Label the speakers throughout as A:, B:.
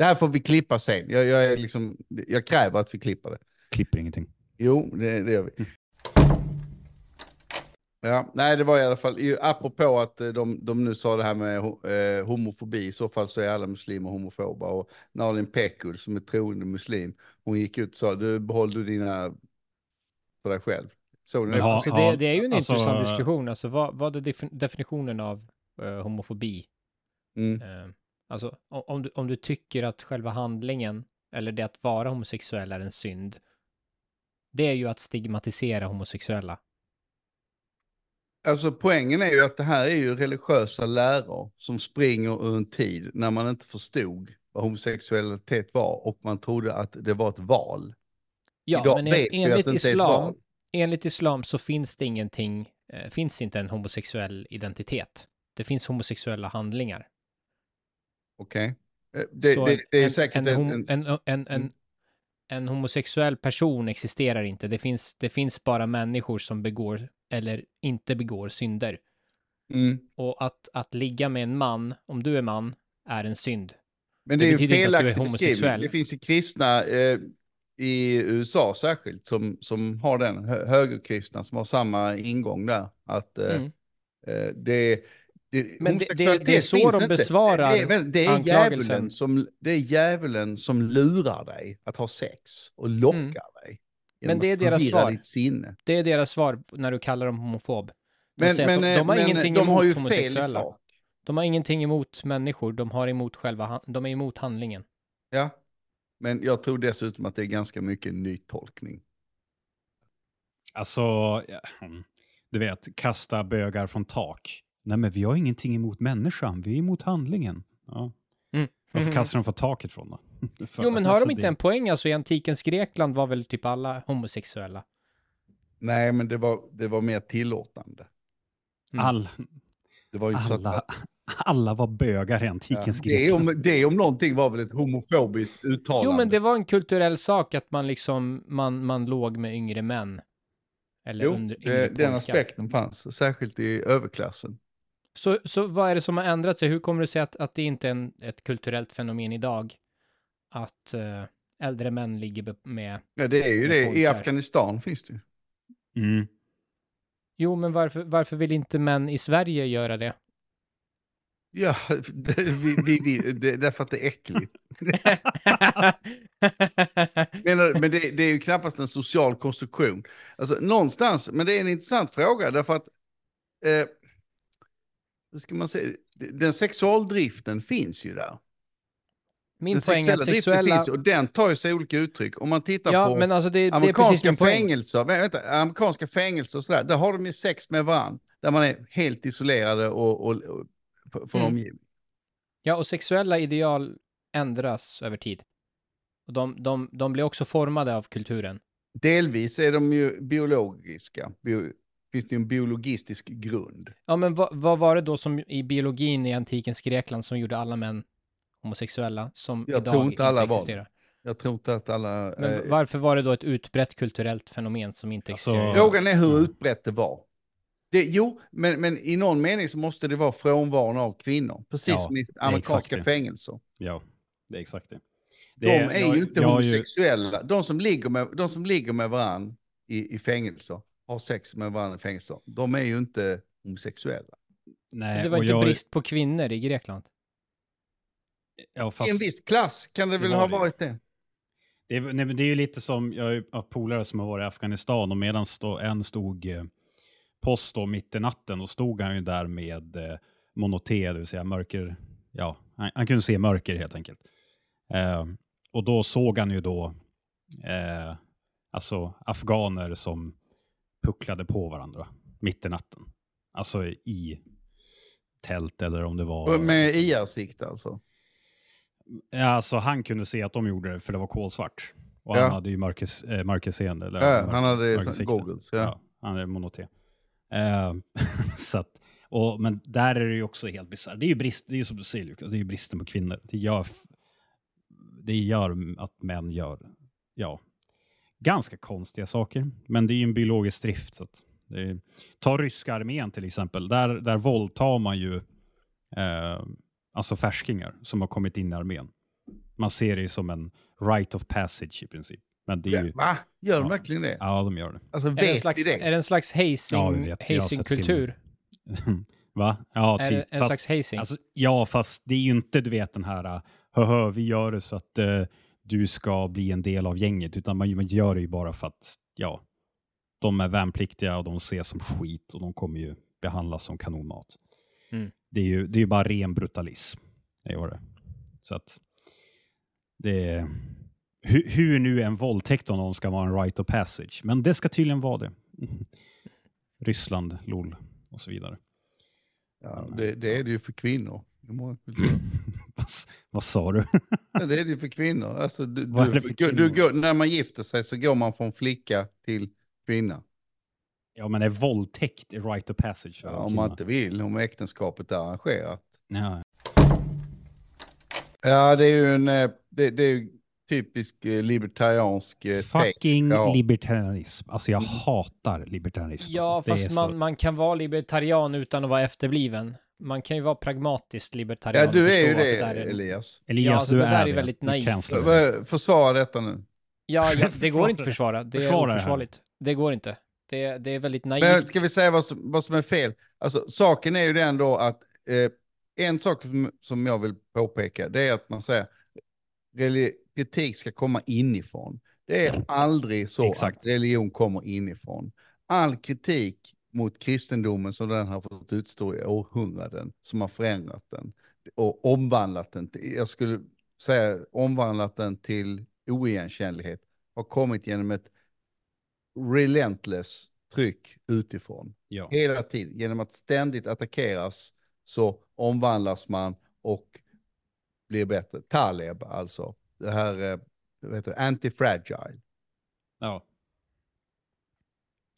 A: Det här får vi klippa sen. Jag, jag, är liksom, jag kräver att vi klipper det.
B: Klipper ingenting.
A: Jo, det, det gör vi. Ja, nej det var i alla fall, ju- apropå att eh, de, de nu sa det här med eh, homofobi, i så fall så är alla muslimer homofoba. Och Nalin Pekgul som är troende muslim, hon gick ut och sa, du behåll du dina för dig själv.
B: Men
A: det?
B: ha-
C: Så
B: Ja,
C: det, det är ju en
B: alltså-
C: intressant diskussion. Alltså, vad, vad är defin- definitionen av eh, homofobi?
A: Mm.
C: Eh, alltså, om du, om du tycker att själva handlingen, eller det att vara homosexuell är en synd, det är ju att stigmatisera homosexuella.
A: Alltså poängen är ju att det här är ju religiösa läror som springer ur en tid när man inte förstod vad homosexualitet var och man trodde att det var ett val.
C: Ja,
A: Idag
C: men en, enligt islam, enligt islam så finns det ingenting, eh, finns inte en homosexuell identitet. Det finns homosexuella handlingar.
A: Okej? Det,
C: Så
A: det, det är
C: en,
A: säkert
C: en,
A: en,
C: hom-
A: en,
C: en, en, en, en homosexuell person existerar inte. Det finns, det finns bara människor som begår eller inte begår synder.
A: mm.
C: Och att, att ligga med en man, om du är man, är en synd.
A: Men
C: Det
A: det, är ju
C: betyder inte att du är
A: felaktig beskrivning.
C: homosexuell.
A: Det finfinns ju kristna eh, i USA särskilt som, som har den, hö- högerkristna som har samma ingång där. Att eh,
C: Mm.
A: eh, det, det,
C: Men det- det- det är så de
A: inte.
C: besvarar
A: det, är, det är
C: anklagelsen.
A: djävulen som, det är djävulen som lurar dig att ha sex och lockar
C: Mm.
A: dig.
C: Men det är deras svar. Det är deras svar när du kallar dem homofob. De
A: Men, men,
C: de, de har
A: men
C: ingenting
A: de
C: emot
A: har ju fel
C: homosexuella.
A: sak.
C: De har ingenting emot människor, de har emot själva, de är emot handlingen.
A: Ja. Men jag tror dessutom att det är ganska mycket nytolkning.
B: Alltså, mm, du vet, kasta bögar från tak. Nej, men vi har ingenting emot människan, vi är emot handlingen. Ja.
C: Mm.
B: Varför
C: Mhm.
B: kastar de från taket från då?
C: Jo, men har
B: alltså,
C: de inte
B: det-
C: en poäng? Alltså i antikens Grekland var väl typ alla homosexuella?
A: Nej, men det var, det var mer tillåtande.
C: Mm.
B: All,
A: Det var ju
B: alla,
A: att,
B: alla var bögar i
A: ja,
B: antikens
A: det,
B: Grekland.
A: om, det om någonting var väl ett homofobiskt uttalande.
C: Jo, men det var en kulturell sak att man liksom, man, man låg med yngre män. Eller
A: Jo,
C: under, yngre
A: det, den aspekten fanns, särskilt i överklassen.
C: Så, så vad är det som har ändrat sig? Hur kommer det sig att, att det inte är en, ett kulturellt fenomen idag? Att eh, äldre män ligger med...
A: Ja, det är ju det. I. Afghanistan finns det ju.
B: Mm.
C: Jo, men varför, varför vill inte män i Sverige göra det?
A: Ja, det, vi, vi, vi, det, därför att det är äckligt. Men, men det, det är ju knappast en social konstruktion. Alltså någonstans, men det är en intressant fråga därför att eh, ska man säga, den sexualdriften finns ju där.
C: Min
A: den
C: poäng
A: driften
C: sexuella...
A: finns och den tar ju sig olika uttryck. Om man tittar
C: Ja,
A: på
C: men alltså det, det
A: amerikanska
C: poäng.
A: fängelser, vä- vänta, amerikanska fängelser och sådär, där har de ju sex med varandra. Där man är helt isolerade och, och, och från
C: Mm.
A: omgivningen.
C: Ja, och sexuella ideal ändras över tid. Och de, de, de blir också formade av kulturen.
A: Delvis är de ju biologiska. Bio, finns det ju en biologistisk grund.
C: Ja, men vad, vad var det då som i biologin i antikens Grekland som gjorde alla män homosexuella som
A: Jag
C: idag
A: tror inte alla var det.
C: existerar?
A: Jag tror inte att alla...
C: Men
A: eh,
C: varför var det då ett utbrett kulturellt fenomen som inte
B: Alltså-
C: existerar?
A: Frågan är hur
B: Ja.
A: utbrett det var. Det, jo, men, men i någon mening så måste det vara frånvaron av kvinnor. Precis
B: Ja,
A: som i amerikanska
B: det.
A: fängelse.
B: Ja, det är exakt det.
A: De
B: Det-
A: är
B: jag-
A: ju inte homosexuella. De, som ligger med, de som ligger med varandra i, i fängelser, har sex med varandra i fängelser, de är ju inte homosexuella.
B: Nej,
C: det var inte
B: jag,
C: brist på kvinnor i Grekland.
B: Ja,
A: I
B: fast
A: en viss klass kan det,
B: Det
A: väl
B: var
A: ha
B: det
A: varit det.
B: det, är, nej, men det är ju lite som, jag har polare som har varit i Afghanistan och medan stå, en stod eh, post då mitt i natten och stod han ju där med eh, monoté, det vill säga mörker, ja, han, han kunde se mörker helt enkelt. Eh, och då såg han ju då, eh, alltså afghaner som pucklade på varandra mitt i natten. Alltså i tält eller om det var...
A: Med IR-sikt alltså.
B: Ja, alltså han kunde se att de gjorde det för det var kolsvart. Och
A: Ja.
B: han hade ju mörkers, eh, mörkerseende. Eller,
A: Ja, han hade goggles. Ja.
B: Ja, han är monoté. Eh, så att, och, men där är det ju också helt bisarrt. Det är ju brist, det är som du säger Lukas, det är ju bristen på kvinnor. Det gör, det gör att män gör, ja, ganska konstiga saker. Men det är ju en biologisk drift. Så är, ta ryska armén till exempel. Där, där våldtar man ju eh, alltså färskingar som har kommit in i armén. Man ser det ju som en right of passage i princip. Men det är ju...
A: Va? Gör de
B: Ja.
A: verkligen det?
B: Ja, de gör det.
A: Alltså
C: Är det en slags,
A: det?
C: är det en slags
B: Ja,
C: hazing-kultur?
B: Va? Ja,
C: Är
B: typ.
C: det en
B: Fast-
C: slags hazing?
B: Alltså, ja, fast det är ju inte du vet den här, höhö, vi gör det så att eh, du ska bli en del av gänget, utan man, man gör det ju bara för att, ja, de är värnpliktiga och de ses som skit och de kommer ju behandlas som kanonmat.
C: Mm.
B: Det är ju det är ju bara ren brutalism. Det gör det. Så att det är, hur, hur nu en våldtäkt av någon ska vara en right of passage, men det ska tydligen vara det. Ryssland, LOL och så vidare.
A: Ja, det, det är det ju för kvinnor. Kulturer.
B: vad, sa du?
A: Ja, det är det ju för kvinnor. Alltså, du, du,
B: det för
A: du, du
B: kvinnor?
A: går, när man gifter sig så går man från flicka till kvinna.
B: Ja, men är våldtäkt right of passage?
A: Ja, om man inte vill, om äktenskapet är arrangerat.
B: Ja,
A: Ja, det är ju en eh, det, det är ju typisk eh, libertariansk eh.
B: Fucking
A: Ja.
B: libertarianism. Alltså jag hatar libertarianism.
C: Ja,
B: alltså.
C: Fast
B: så-
C: man, man kan vara libertarian utan att vara efterbliven. Man kan ju vara pragmatiskt libertarian.
A: Ja, du är ju det,
C: där är-
A: Elias.
B: Elias,
C: Ja, alltså,
B: du
C: det där
B: är
C: är
B: det.
C: väldigt
B: Du
C: naivt.
B: det.
A: Försvara detta nu.
C: Ja, ja, det går inte att
B: det.
C: försvara. Det
B: Försvara det
C: är oförsvarligt. Det går inte. Det, det är väldigt naivt.
A: Men ska vi säga vad som, vad som är fel? Alltså, saken är ju den då att eh, en sak som, som jag vill påpeka, det är att man säger kritik ska komma inifrån. Det är aldrig så
B: Exakt.
A: att religion kommer inifrån. All kritik mot kristendomen som den har fått utstå i århundraden, som har förändrat den och omvandlat den, till, jag skulle säga omvandlat den till oigenkännlighet, har kommit genom ett relentless tryck utifrån.
B: Ja.
A: Hela tiden, genom att ständigt attackeras så omvandlas man och blir bättre. Taleb alltså, det här, eh, vad heter det, antifragile.
B: Ja.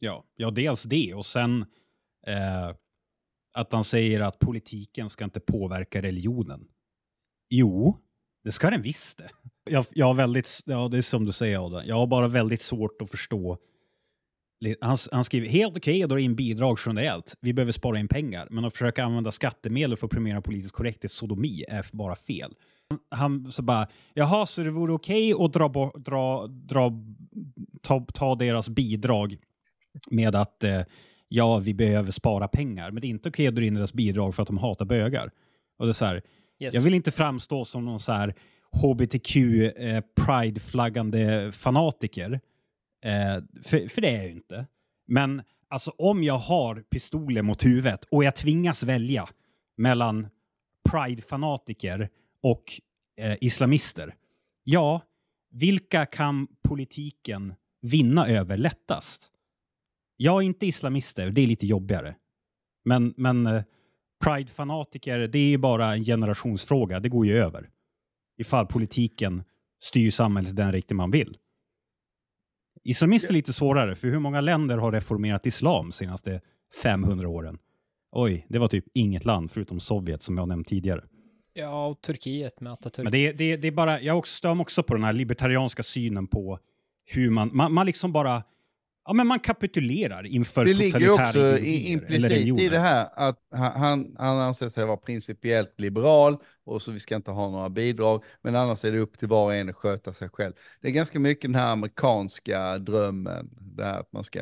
B: Ja, ja, dels det och sen eh, att han säger att politiken ska inte påverka religionen. Jo, det ska den visst det. Jag, jag har väldigt, ja det är som du säger Adam, jag har bara väldigt svårt att förstå. Han, han skriver helt okej att dra in bidrag generellt. Vi behöver spara in pengar, men att försöka använda skattemedel för att premiera politisk korrekthet sodomi är bara fel. Han så bara, jaha, så det vore okej att dra, dra, dra, ta, ta deras bidrag med att eh, ja, vi behöver spara pengar, men det är inte okej att dra in deras bidrag för att de hatar bögar. Och det är så här,
C: Yes.
B: jag vill inte framstå som någon så här hbtq eh, fanatiker. Eh, för, för det är jag ju inte. Men alltså om jag har pistoler mot huvudet och jag tvingas välja mellan pride-fanatiker och eh, islamister. Ja, vilka kan politiken vinna över lättast? Jag är inte islamister, det är lite jobbigare. Men, men eh, Pride-fanatiker, det är ju bara en generationsfråga. Det går ju över. Ifall politiken styr samhället i den riktning man vill. Islamister är lite svårare, för hur många länder har reformerat islam de senaste 500 åren? Oj, det var typ inget land förutom Sovjet som jag nämnt tidigare.
C: Ja, och Turkiet med Atatürk.
B: Men det, det, det är bara, jag också- stör mig också på den här libertarianska synen på hur man, man, man liksom bara, ja men man kapitulerar inför
A: Det ligger ju
B: totalitära
A: också
B: ideologier
A: i,
B: eller
A: implicit i det här att han, han, anser sig vara principiellt liberal och så vi ska inte ha några bidrag, men annars är det upp till var och en att sköta sig själv. Det är ganska mycket den här amerikanska drömmen, det här att man ska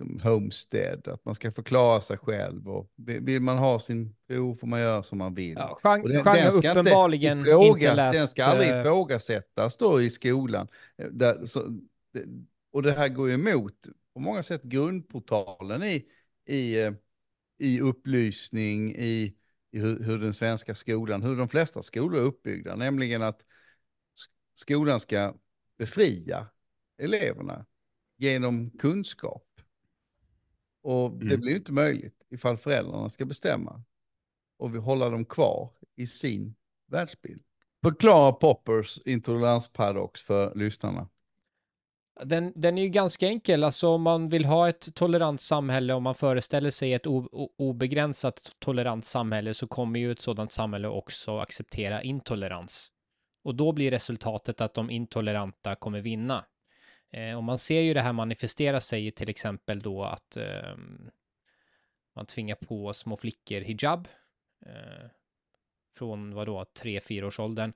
A: som homestead, att man ska förklara sig själv och vill man ha sin tro får man göra som man vill.
C: Ja, Jean,
A: Och den,
C: Jean
A: den ska
C: uppenbarligen
A: inte,
C: inte,
A: ifrågas,
C: läst...
A: den ska aldrig
C: eh,
A: ifrågasättas då i skolan. Eh, Där, så, det, och det här går ju emot på många sätt grundportalen i, i, eh, i upplysning, i, i hur, hur den svenska skolan, hur de flesta skolor är uppbyggda, nämligen att sk- skolan ska befria eleverna genom kunskap. Och det
B: Mm.
A: blir inte möjligt ifall föräldrarna ska bestämma och vi hålla dem kvar i sin världsbild. Förklara Poppers intoleransparadox för lyssnarna.
C: Den, den är ju ganska enkel, alltså om man vill ha ett tolerant samhälle, om man föreställer sig ett obegränsat tolerant samhälle, så kommer ju ett sådant samhälle också acceptera intolerans. Och då blir resultatet att de intoleranta kommer vinna. Eh, och man ser ju det här manifestera sig i till exempel då att eh, man tvingar på små flickor hijab. Eh, från vadå, tre, fyra års åldern.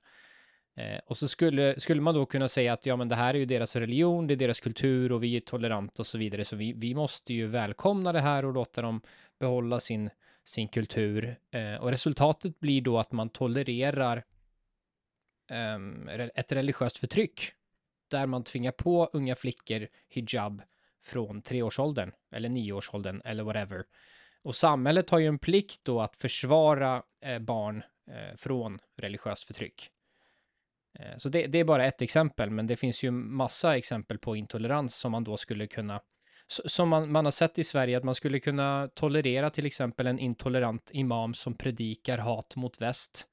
C: Eh, och så skulle, skulle man då kunna säga att ja, men det här är ju deras religion, det är deras kultur och vi är toleranta och så vidare. Så vi, vi måste ju välkomna det här och låta dem behålla sin, sin kultur. Eh, och resultatet blir då att man tolererar eh, ett religiöst förtryck där man tvingar på unga flickor hijab från treårsåldern eller nioårsåldern eller whatever. Och samhället har ju en plikt då att försvara eh, barn eh, från religiöst förtryck. Eh, så det, det, är bara ett exempel, men det finns ju massa exempel på intolerans som man då skulle kunna som man, man har sett i Sverige att man skulle kunna tolerera till exempel en intolerant imam som predikar hat mot väst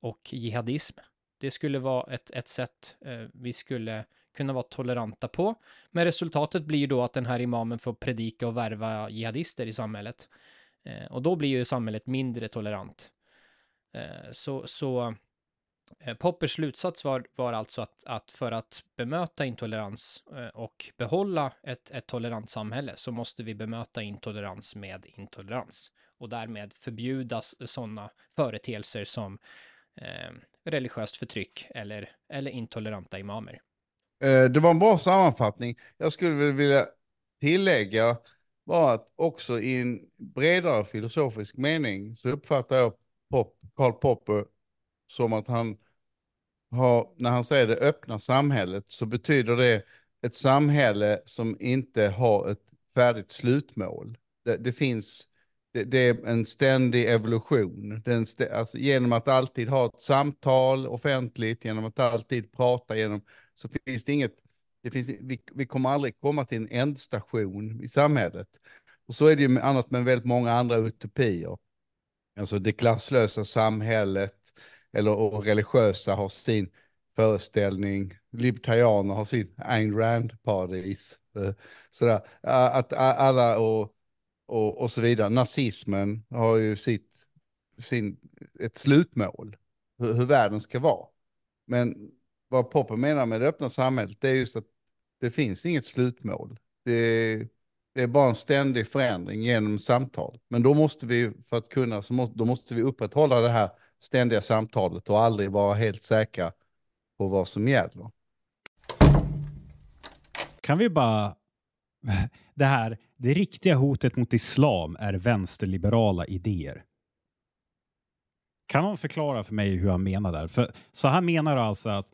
C: och jihadism. Det skulle vara ett, ett sätt eh, vi skulle kunna vara toleranta på. Men resultatet blir då att den här imamen får predika och värva jihadister i samhället. Eh, och då blir ju samhället mindre tolerant. Eh, så, så Eh, Poppers slutsats var, var alltså att, att för att bemöta intolerans eh, och behålla ett, ett tolerant samhälle så måste vi bemöta intolerans med intolerans och därmed förbjuda sådana företeelser som eh, religiöst förtryck eller, eller intoleranta imamer.
A: Eh, det var en bra sammanfattning. Jag skulle vilja tillägga bara att också i en bredare filosofisk mening så uppfattar jag Pop, Karl Popper som att han har, när han säger det öppna samhället så betyder det ett samhälle som inte har ett färdigt slutmål. Det, det finns det, det, är en ständig evolution. Den st alltså, genom att alltid ha ett samtal offentligt, genom att alltid prata, genom, så finns det inget, det finns, vi, vi kommer aldrig komma till en ändstation i samhället. Och så är det ju annars med väldigt många andra utopier. Alltså det klasslösa samhället, eller och religiösa har sin föreställning, libertarianer har sin Ayn Rand-paradis. Eh, sådär, att alla och och, och så vidare. Nazismen har ju sitt, sin, ett slutmål, hur, hur världen ska vara. Men vad Popper menar med det öppna samhället, det är just att det finns inget slutmål. Det, det är bara en ständig förändring genom samtal. Men då måste vi, för att kunna, så må, då måste vi upprätthålla det här ständiga samtalet och aldrig vara helt säkra på vad som gäller.
B: Kan vi bara det här, det riktiga hotet mot islam är vänsterliberala idéer. Kan någon förklara för mig hur han menar där? För, så han menar alltså att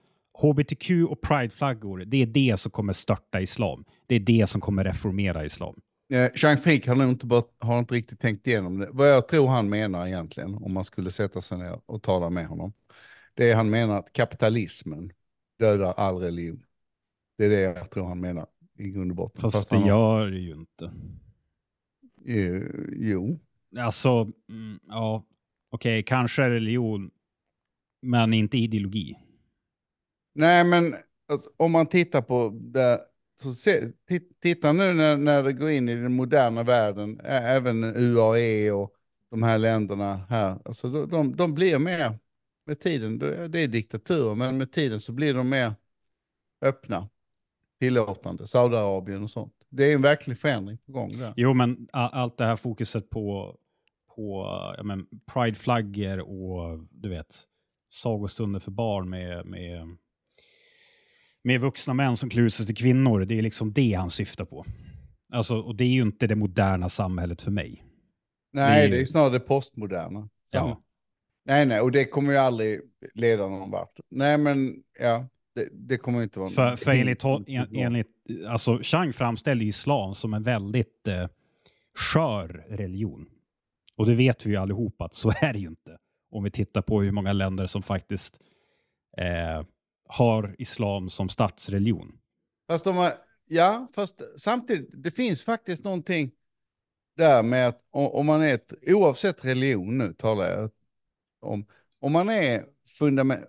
B: hbtq och prideflaggor, det är det som kommer störta islam. Det är det som kommer reformera islam.
A: Eh, Jean Frick har nog inte, bara, har inte riktigt tänkt igenom det. Vad jag tror han menar egentligen, om man skulle sätta sig ner och tala med honom, det är han menar att kapitalismen dödar all religion. Det är det jag tror han menar i grund och botten.
B: Fast, Fast det gör det ju inte.
A: Jo.
B: Alltså, mm, ja, okej, okay, kanske religion, men inte ideologi.
A: Nej, men alltså, om man tittar på det, så se, titta nu när, när det går in i den moderna världen, även UAE och de här länderna här, alltså de, de, de blir mer, med tiden, det är diktaturer, men med tiden så blir de mer öppna tillåtande, Saudiarabien och sånt. Det är en verklig förändring på gång där.
B: Jo, men allt det här fokuset på, på ja, prideflaggor och du vet, sagostunder för barn med, med, med vuxna män som klär sig till kvinnor. Det är liksom det han syftar på. Alltså, och det är ju inte det moderna samhället för mig.
A: Nej, det är, det är snarare det postmoderna. Ja. Nej, nej, och det kommer ju aldrig leda någon vart. Nej, men ja, det, det, kommer inte vara...
B: För, för enligt, en, enligt, alltså Chang framställer islam som en väldigt eh, skör religion. Och det vet vi ju allihop att så är det ju inte. Om vi tittar på hur många länder som faktiskt eh, har islam som statsreligion.
A: Fast de har, ja, fast samtidigt, det finns faktiskt någonting där med att om man är ett, oavsett religion nu talar jag om, om man är fundament,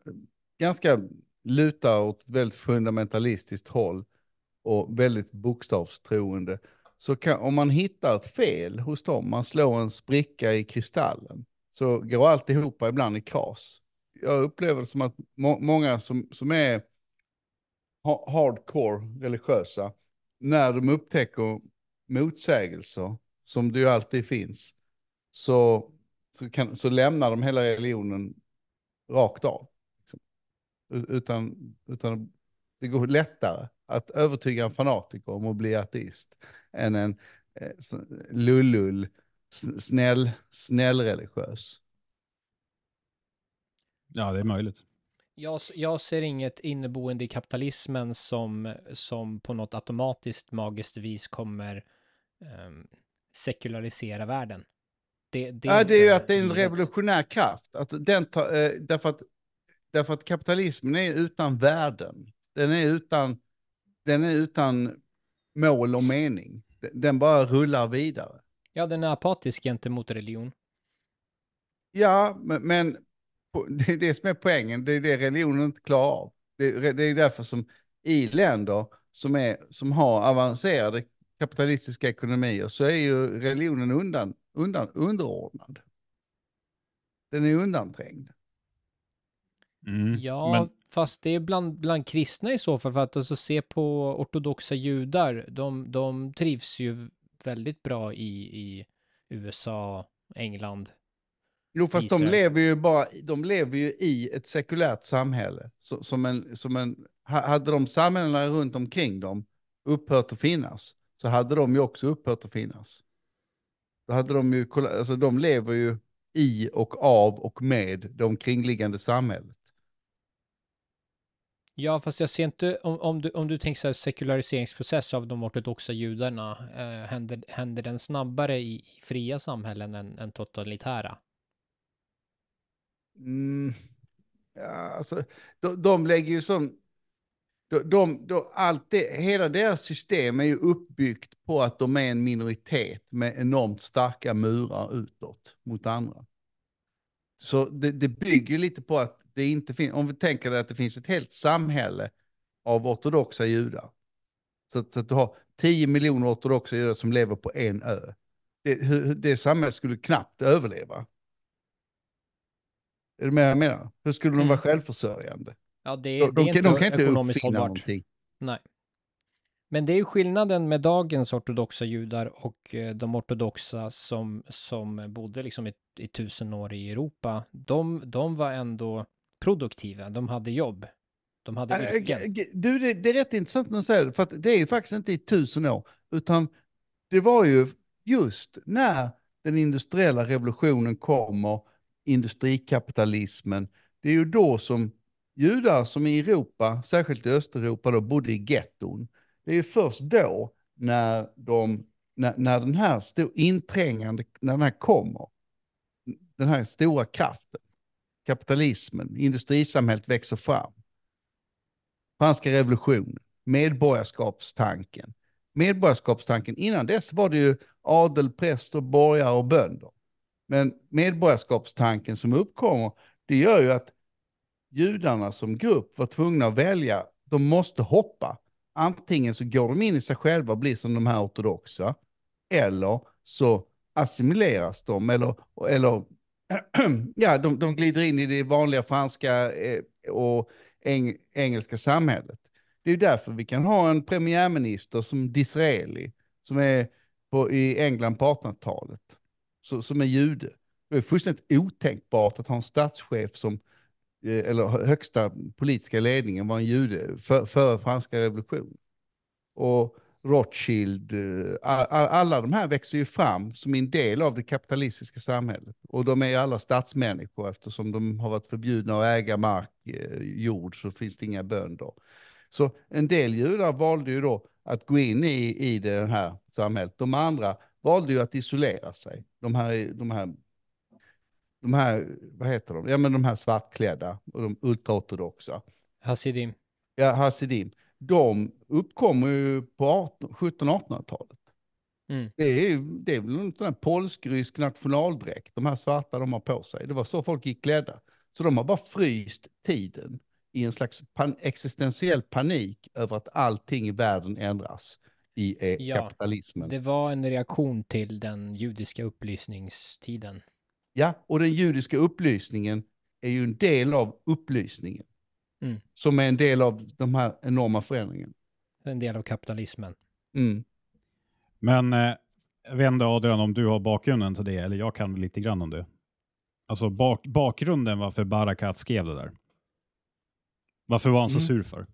A: ganska lutar åt ett väldigt fundamentalistiskt håll och väldigt bokstavstroende. Så kan, om man hittar ett fel hos dem, man slår en spricka i kristallen, så går alltihopa ibland i kras. Jag upplever det som att må, många som, som är ha, hardcore religiösa, när de upptäcker motsägelser, som det ju alltid finns, så, så, kan, så lämnar de hela religionen rakt av. Liksom. Utan, utan det går lättare att övertyga en fanatiker om att bli ateist än en eh, lullull, snäll, snäll religiös.
B: Ja, det är möjligt.
C: Jag, jag ser inget inneboende i kapitalismen som, som på något automatiskt magiskt vis kommer um, sekularisera världen.
A: Det, det, ja, det är ju att det är en revolutionär kraft. Att den tar, eh, därför, att, därför att kapitalismen är utan värden. Den är utan, den är utan mål och mening. Den bara rullar vidare.
C: Ja, den är apatisk gentemot religion.
A: Ja, men, men det är det som är poängen. Det är det religionen inte klarar av. Det, det är därför som i länder som, är, som har avancerade kapitalistiska ekonomier så är ju religionen undan, undan, underordnad. Den är undanträngd.
C: Mm, ja, men... fast det är bland, bland kristna i så fall, för att alltså se på ortodoxa judar, de, de trivs ju väldigt bra i, i USA, England.
A: Jo, fast Israel. de lever ju bara, de lever ju i ett sekulärt samhälle. Så, som en, som en, hade de samhällena runt omkring dem upphört att finnas, så hade de ju också upphört att finnas. Då hade de ju, alltså de lever ju i och av och med det omkringliggande samhället.
C: Ja, fast jag ser inte, om, om, du, om du tänker så här sekulariseringsprocess av de ortodoxa judarna, eh, händer, händer den snabbare i, i fria samhällen än, än totalitära?
A: Mm, ja, alltså, de, de lägger ju som, de, de, de, allt det, hela deras system är ju uppbyggt på att de är en minoritet med enormt starka murar utåt mot andra. Så det, det bygger lite på att det inte finns, om vi tänker att det finns ett helt samhälle av ortodoxa judar. Så att, så att du har 10 miljoner ortodoxa judar som lever på en ö. Det, det samhället skulle knappt överleva. Är du med jag menar? Hur skulle de vara mm. självförsörjande?
C: Ja, det, de, det är de, inte de kan inte ekonomiskt hållbart. Någonting. Nej. Men det är skillnaden med dagens ortodoxa judar och eh, de ortodoxa som, som bodde liksom i, i tusen år i Europa. De, de var ändå produktiva, de hade jobb. De hade yrken.
A: Du, det, det är rätt intressant när du säger det, för det är ju faktiskt inte i tusen år, utan det var ju just när den industriella revolutionen kommer, industrikapitalismen, det är ju då som judar som i Europa, särskilt i Östeuropa, då bodde i getton. Det är ju först då när, de, när, när den här stor, inträngande, när den här kommer, den här stora kraften, kapitalismen, industrisamhället växer fram. Franska revolutionen, medborgarskapstanken. Medborgarskapstanken, innan dess var det ju adel, präster, borgare och bönder. Men medborgarskapstanken som uppkommer, det gör ju att judarna som grupp var tvungna att välja, de måste hoppa. Antingen så går de in i sig själva och blir som de här ortodoxa, eller så assimileras de, eller, eller ja, de, de glider in i det vanliga franska eh, och eng, engelska samhället. Det är därför vi kan ha en premiärminister som Disraeli, som är på, i England på 1800-talet, som är jude. Det är fullständigt otänkbart att ha en statschef som, eh, eller högsta politiska ledningen var en jude före för franska revolutionen. Och Rothschild, eh, alla de här växer ju fram som en del av det kapitalistiska samhället. Och de är ju alla statsmänniskor eftersom de har varit förbjudna att äga mark, eh, jord, så finns det inga bönder. Så en del judar valde ju då att gå in i, i det här samhället. De andra valde ju att isolera sig. De här, de här, de här vad heter de? Ja men de här svartklädda och de ultraortodoxa.
C: Hasidim.
A: Ja, hasidim de uppkommer ju på 1700-1800-talet. Mm. Det, är, det är väl en sån här polsk-rysk nationaldräkt, de här svarta de har på sig. Det var så folk gick klädda. Så de har bara fryst tiden i en slags pan existentiell panik över att allting i världen ändras i eh, ja, kapitalismen.
C: Det var en reaktion till den judiska upplysningstiden.
A: Ja, och den judiska upplysningen är ju en del av upplysningen. Mm. Som är en del av de här enorma förändringarna.
C: En del av kapitalismen.
A: Mm.
B: Men eh, jag vet inte Adrian om du har bakgrunden till det, eller jag kan lite grann om det. Alltså bak bakgrunden varför Barakat skrev det där. Varför var han så
D: Mm.
B: sur för?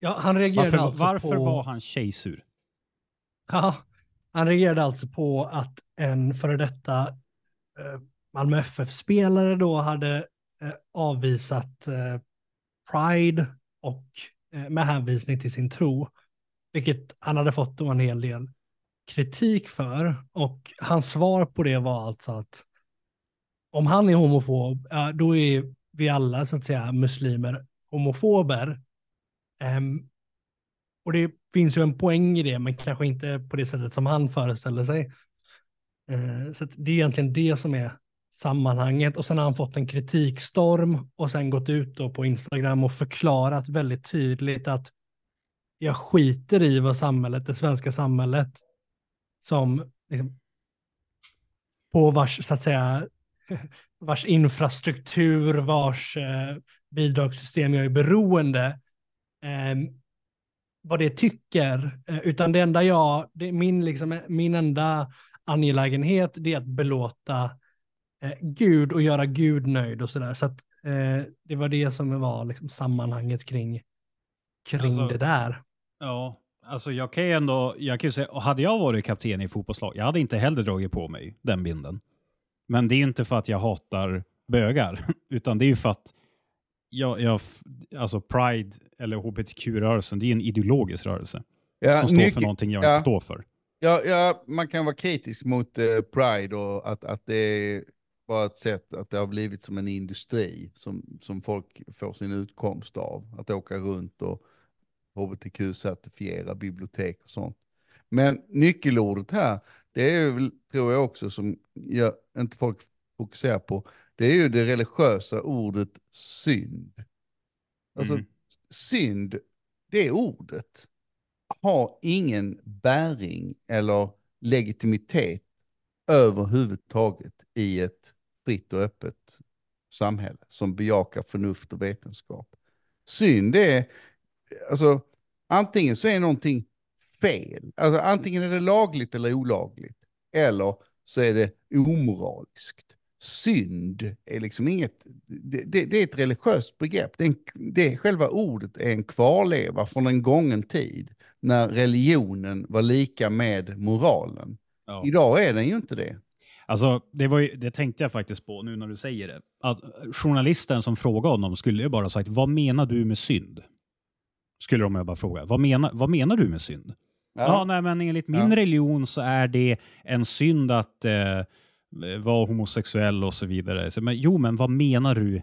D: Ja, han reagerade
B: Varför,
D: alltså
B: varför
D: på...
B: var han tjejsur?
D: Ja, han reagerade alltså på att en före detta eh, Malmö FF-spelare då hade eh, avvisat eh, Pride och eh, med hänvisning till sin tro, vilket han hade fått då en hel del kritik för. Och hans svar på det var alltså att om han är homofob, då är vi alla så att säga muslimer homofober. Um, och det finns ju en poäng i det, men kanske inte på det sättet som han föreställer sig. Uh, så att det är egentligen det som är sammanhanget. Och sen har han fått en kritikstorm och sen gått ut då på Instagram och förklarat väldigt tydligt att jag skiter i vad samhället, det svenska samhället, som liksom, på vars, så att säga, vars infrastruktur, vars eh, bidragssystem jag är beroende, eh, vad det tycker, eh, utan det enda jag, det min, liksom, min enda angelägenhet, det är att belåta eh, Gud och göra Gud nöjd och sådär. Så att eh, det var det som var liksom, sammanhanget kring, kring
B: Alltså-
D: det där.
B: Ja, alltså jag kan ju ändå, jag kan ju säga, hade jag varit kapten i fotbollslag, jag hade inte heller dragit på mig den binden. Men det är ju inte för att jag hatar bögar, utan det är ju för att jag, jag alltså Pride eller hbtq-rörelsen, det är en ideologisk rörelse
A: Ja,
B: som står för någonting jag
A: ja.
B: inte står för.
A: Ja, ja, man kan vara kritisk mot eh, Pride och att, att det är bara ett sätt att det har blivit som en industri som, som folk får sin utkomst av. Att åka runt och hbtq-certifiera bibliotek och sånt. Men nyckelordet här, det är väl, tror jag också, som jag, inte folk fokuserar på, det är ju det religiösa ordet synd. Alltså,
B: Mm.
A: synd, det ordet har ingen bäring eller legitimitet överhuvudtaget i ett fritt och öppet samhälle som bejakar förnuft och vetenskap. Synd är, alltså antingen så är någonting fel, alltså antingen är det lagligt eller olagligt, eller så är det omoraliskt. Synd är liksom inget, det, det, det är ett religiöst begrepp, det är, en, det själva ordet är en kvarleva från en gången tid när religionen var lika med moralen.
B: Ja.
A: Idag är den ju inte det.
B: Alltså, det, var ju, det tänkte jag faktiskt på nu när du säger det. Att journalisten som frågade honom skulle ju bara sagt, vad menar du med synd? Skulle de ju bara fråga. Vad menar, vad menar du med synd? Ja, nej, men enligt min
A: Ja.
B: religion så är det en synd att eh, vara homosexuell och så vidare. Så, men, jo, men vad menar du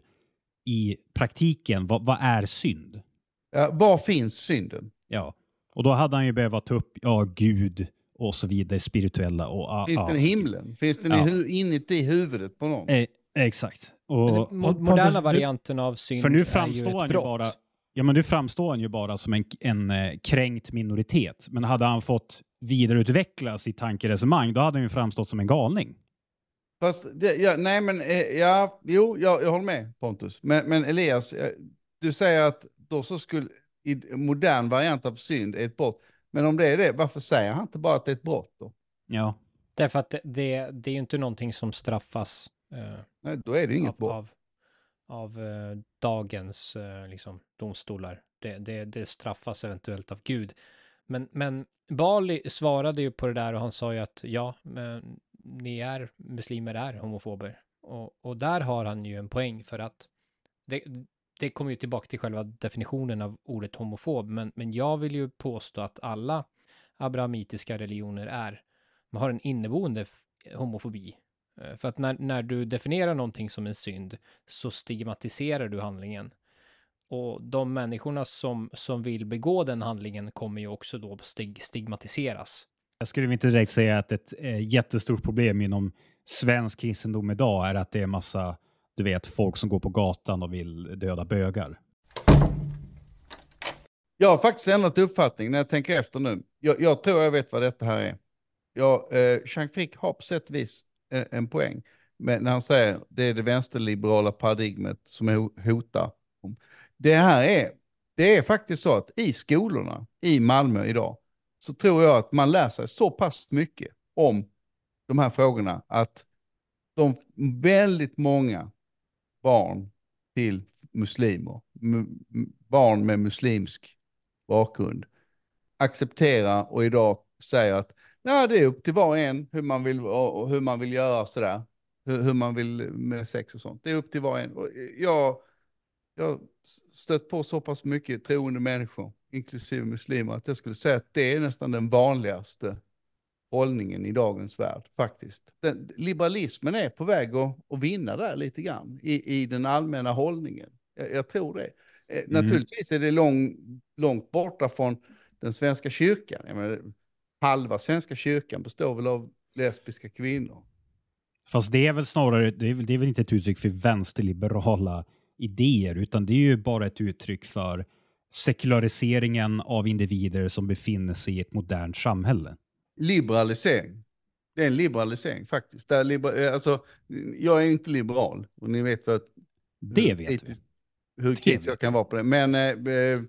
B: i praktiken? Vad, vad är synd?
A: Ja, var finns synden?
B: Ja, och då hade han ju behövt ta upp, ja, Gud och så vidare, spirituella och...
A: Finns
B: ah,
A: den i himlen? Finns den
B: Ja.
A: i hu- inuti huvudet på någon?
B: Eh, exakt. Och,
D: Pontus,
C: moderna varianten av synd
B: För nu
C: är
B: framstår
C: ju
B: han
C: ett
B: ju
C: brott.
B: bara... Ja, men nu framstår han ju bara som en, en eh, kränkt minoritet. Men hade han fått vidareutveckla sitt tankeresonemang, då hade han ju framstått som en galning.
A: Fast, det, ja, nej men, eh, ja, jo, jag, jag håller med Pontus. Men, men Elias, eh, du säger att då så skulle, i modern variant av synd är ett brott. Men om det är det, varför säger han inte bara att det är ett brott då?
B: Ja.
C: Därför att det, det, det är ju inte någonting som straffas eh,
A: Nej, då är det inget
C: av,
A: brott.
C: av, av eh, dagens eh, liksom, domstolar. Det, det, det straffas eventuellt av Gud. Men, men Bali svarade ju på det där och han sa ju att ja, men ni är muslimer är homofober. Och, och där har han ju en poäng för att det, det kommer ju tillbaka till själva definitionen av ordet homofob. Men, men jag vill ju påstå att alla abrahamitiska religioner är, man har en inneboende homofobi. Eh, för att när, när du definierar någonting som en synd så stigmatiserar du handlingen. Och de människorna som, som vill begå den handlingen kommer ju också då stig, stigmatiseras.
B: Jag skulle inte direkt säga att ett eh, jättestort problem inom svensk kristendom idag är att det är massa, du vet, folk som går på gatan och vill döda bögar.
A: Jag har faktiskt ändrat uppfattning när jag tänker efter nu. Jag, jag tror jag vet vad detta här är. Ja, eh, Jean Frick har på sätt och vis en, en poäng. Men när han säger det är det vänsterliberala paradigmet som hotar. Det här är, det är faktiskt så att i skolorna i Malmö idag så tror jag att man lär sig så pass mycket om de här frågorna att de väldigt många barn till muslimer barn med muslimsk bakgrund accepterar och idag säger att nej, det är upp till var och en hur man vill, och hur man vill göra sådär. Hur, hur man vill med sex och sånt. Det är upp till var och en. Och jag, har stött på så pass mycket troende människor, inklusive muslimer, att jag skulle säga att det är nästan den vanligaste hållningen i dagens värld faktiskt. Den, liberalismen är på väg att, att vinna där lite grann i, i den allmänna hållningen. Jag, jag tror det. Eh, mm. Naturligtvis är det lång, långt borta från den svenska kyrkan. Menar, halva svenska kyrkan består väl av lesbiska kvinnor.
B: Fast det är väl snarare, det är, det är väl inte ett uttryck för vänsterliberala idéer, utan det är ju bara ett uttryck för sekulariseringen av individer som befinner sig i ett modernt samhälle.
A: Liberalisering. Det är en liberalisering faktiskt. Där liber, eh, alltså, jag är inte liberal och ni vet vad...
B: Det vet kritisk,
A: vi. Hur kritisk jag kan vara på det. Men uh,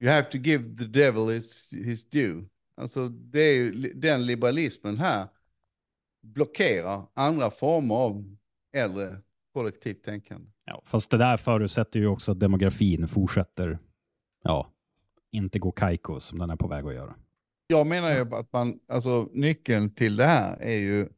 A: you have to give the devil his, his due. Alltså det är ju den liberalismen här blockerar andra former av äldre kollektivt tänkande.
B: Ja, fast det där förutsätter ju också att demografin fortsätter, ja, inte gå kajko som den är på väg att göra.
A: Jag menar ju att man, alltså nyckeln till det här är ju,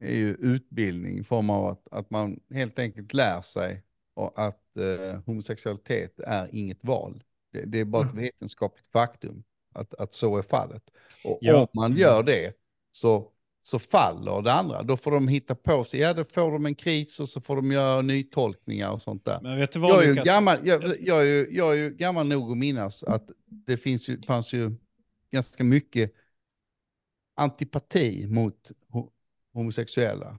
A: är ju utbildning i form av att, att man helt enkelt lär sig och att eh, homosexualitet är inget val. Det, det är bara ett vetenskapligt faktum att, att så är fallet. Och ja. om man gör det så så faller det andra. Då får de hitta på sig, ja då får de en kris och så får de göra nytolkningar och sånt där.
B: Men vet du vad,
A: jag, är ju gammal, jag, jag, är ju, jag är ju gammal nog att minnas att det finns ju, fanns ju ganska mycket antipati mot homosexuella.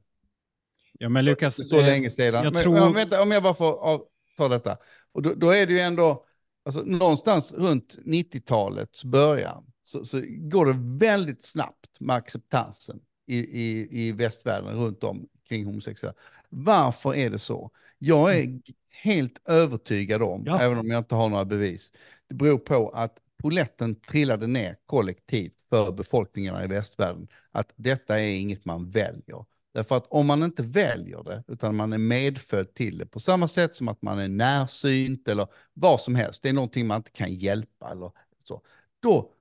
B: Ja men Lukas,
A: så eh, länge sedan. Jag men, tror... vänta, om jag bara får ta detta. Och då, då är det ju ändå, alltså, någonstans runt 90-talets början så, så går det väldigt snabbt med acceptansen i, i, i västvärlden runt om kring homosexuella. Varför är det så? Jag är mm. helt övertygad om, ja. även om jag inte har några bevis, det beror på att poletten trillade ner kollektivt för befolkningarna i västvärlden, att detta är inget man väljer. Därför att om man inte väljer det, utan man är medfödd till det, på samma sätt som att man är närsynt eller vad som helst, det är någonting man inte kan hjälpa eller så, då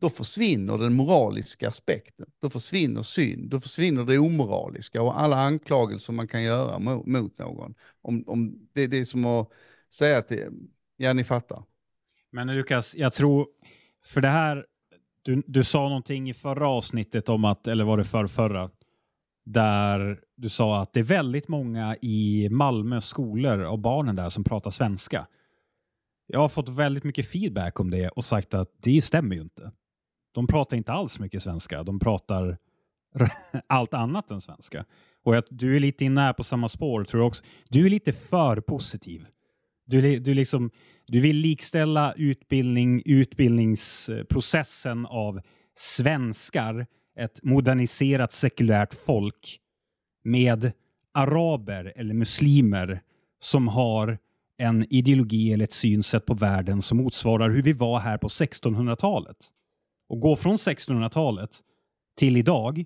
A: då försvinner den moraliska aspekten. Då försvinner synd, då försvinner det omoraliska och alla anklagelser man kan göra mot någon. Om, om det, det är som att säga att det, ja ni fattar.
B: Men Lukas, jag tror, för det här, du, du sa någonting i förra avsnittet om att, eller var det för förra, där du sa att det är väldigt många i Malmö skolor och barnen där som pratar svenska. Jag har fått väldigt mycket feedback om det och sagt att det stämmer ju inte. De pratar inte alls mycket svenska. De pratar allt annat än svenska. Och att du är lite inne på samma spår tror jag också. Du är lite för positiv. Du, du, liksom, du vill likställa utbildning, utbildningsprocessen av svenskar, ett moderniserat sekulärt folk, med araber eller muslimer som har en ideologi eller ett synsätt på världen som motsvarar hur vi var här på 1600-talet och gå från 1600-talet till idag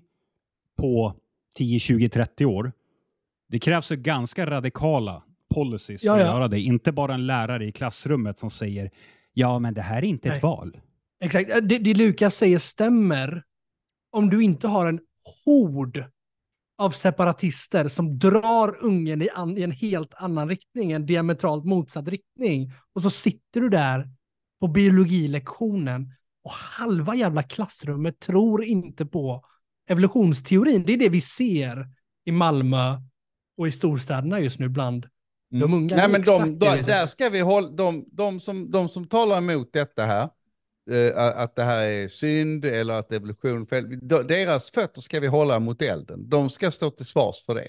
B: på 10, 20, 30 år. Det krävs ganska radikala policies för att göra det. Inte bara en lärare i klassrummet som säger ja, men det här är inte Nej. ett val.
D: Exakt. Det, det Lukas säger stämmer. Om du inte har en hord av separatister som drar ungen i, an, i, en helt annan riktning, en diametralt motsatt riktning. Och så sitter du där på biologilektionen och halva jävla klassrummet tror inte på evolutionsteorin. Det är det vi ser i Malmö och i storstäderna just nu bland mm. de unga.
A: Nej, men de, de, där ska vi hålla, de, de, som, de som talar emot detta här, eh, att det här är synd eller att evolution fel, deras fötter ska vi hålla mot elden. De ska stå till svars för det.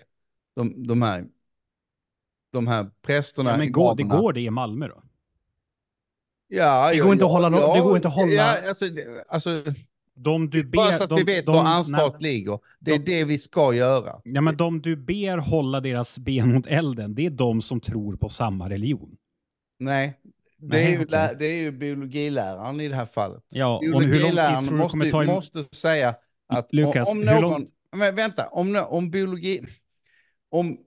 A: De, de här de här prästerna. Ja,
B: men går, det går det i Malmö då?
A: Ja,
D: det går ja, inte att hålla, ja, det går inte att hålla.
A: Ja, alltså, alltså,
B: de du ber,
A: bara så att de, vi vet de, var ansvaret nej, ligger. Det är de, det vi ska göra.
B: Ja, men de du ber hålla deras ben mot elden, det är de som tror på samma religion.
A: Nej, det, nej, är, ju, okay. det är ju biologiläraren i det här fallet.
B: Ja, om hur lång tid tror du måste, ta
A: emot? måste säga att
B: Lukas,
A: om någon... Lång... Men vänta, om, om biologi... Om,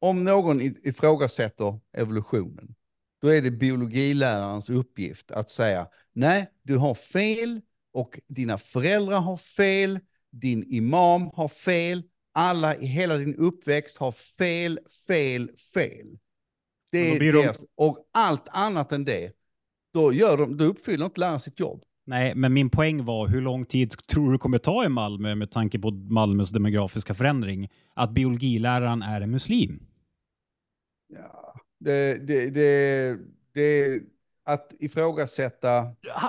A: om någon ifrågasätter evolutionen, då är det biologilärarens uppgift att säga nej, du har fel och dina föräldrar har fel, din imam har fel, alla i hela din uppväxt har fel, fel, fel. Det är
B: blir de-
A: deras, och allt annat än det, då, gör de, då uppfyller inte läraren sitt jobb.
B: Nej, men min poäng var hur lång tid tror du kommer ta i Malmö med tanke på Malmös demografiska förändring att biologiläraren är en muslim?
A: Ja, det, det, det, det, att ifrågasätta...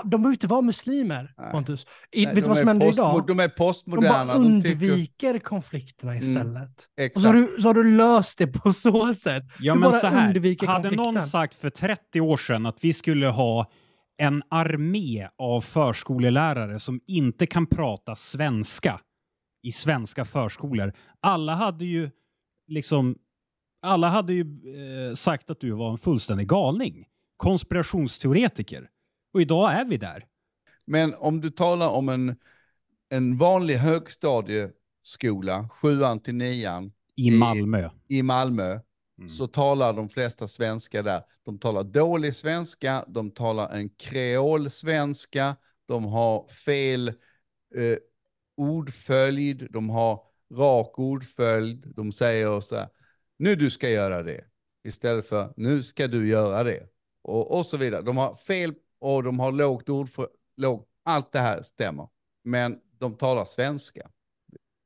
D: De behöver inte vara muslimer,
A: Nej.
D: Pontus. I,
A: Nej,
D: vet du vad
A: de
D: som händer idag?
A: De är
D: De
A: postmoderna.
D: bara
A: de tycker-
D: undviker konflikterna istället. Och så har, du, så har du löst det på så sätt.
B: Ja,
D: du
B: men
D: bara
B: så här.
D: undviker
B: Hade någon sagt för 30 år sedan att vi skulle ha en armé av förskolelärare som inte kan prata svenska i svenska förskolor. Alla hade ju liksom alla hade ju eh, sagt att du var en fullständig galning. Konspirationsteoretiker. Och idag är vi där.
A: Men om du talar om en, en vanlig högstadieskola, sjuan till nian,
B: I
A: I-
B: Malmö.
A: i Malmö,
B: Mm.
A: så talar de flesta svenska där. De talar dålig svenska, de talar en kreolsvenska, de har fel eh, ordföljd, de har rak ordföljd, de säger så här, nu du ska göra det, istället för nu ska du göra det. Och, och så vidare. De har fel och de har lågt ordföljd, låg, allt det här stämmer. Men de talar svenska.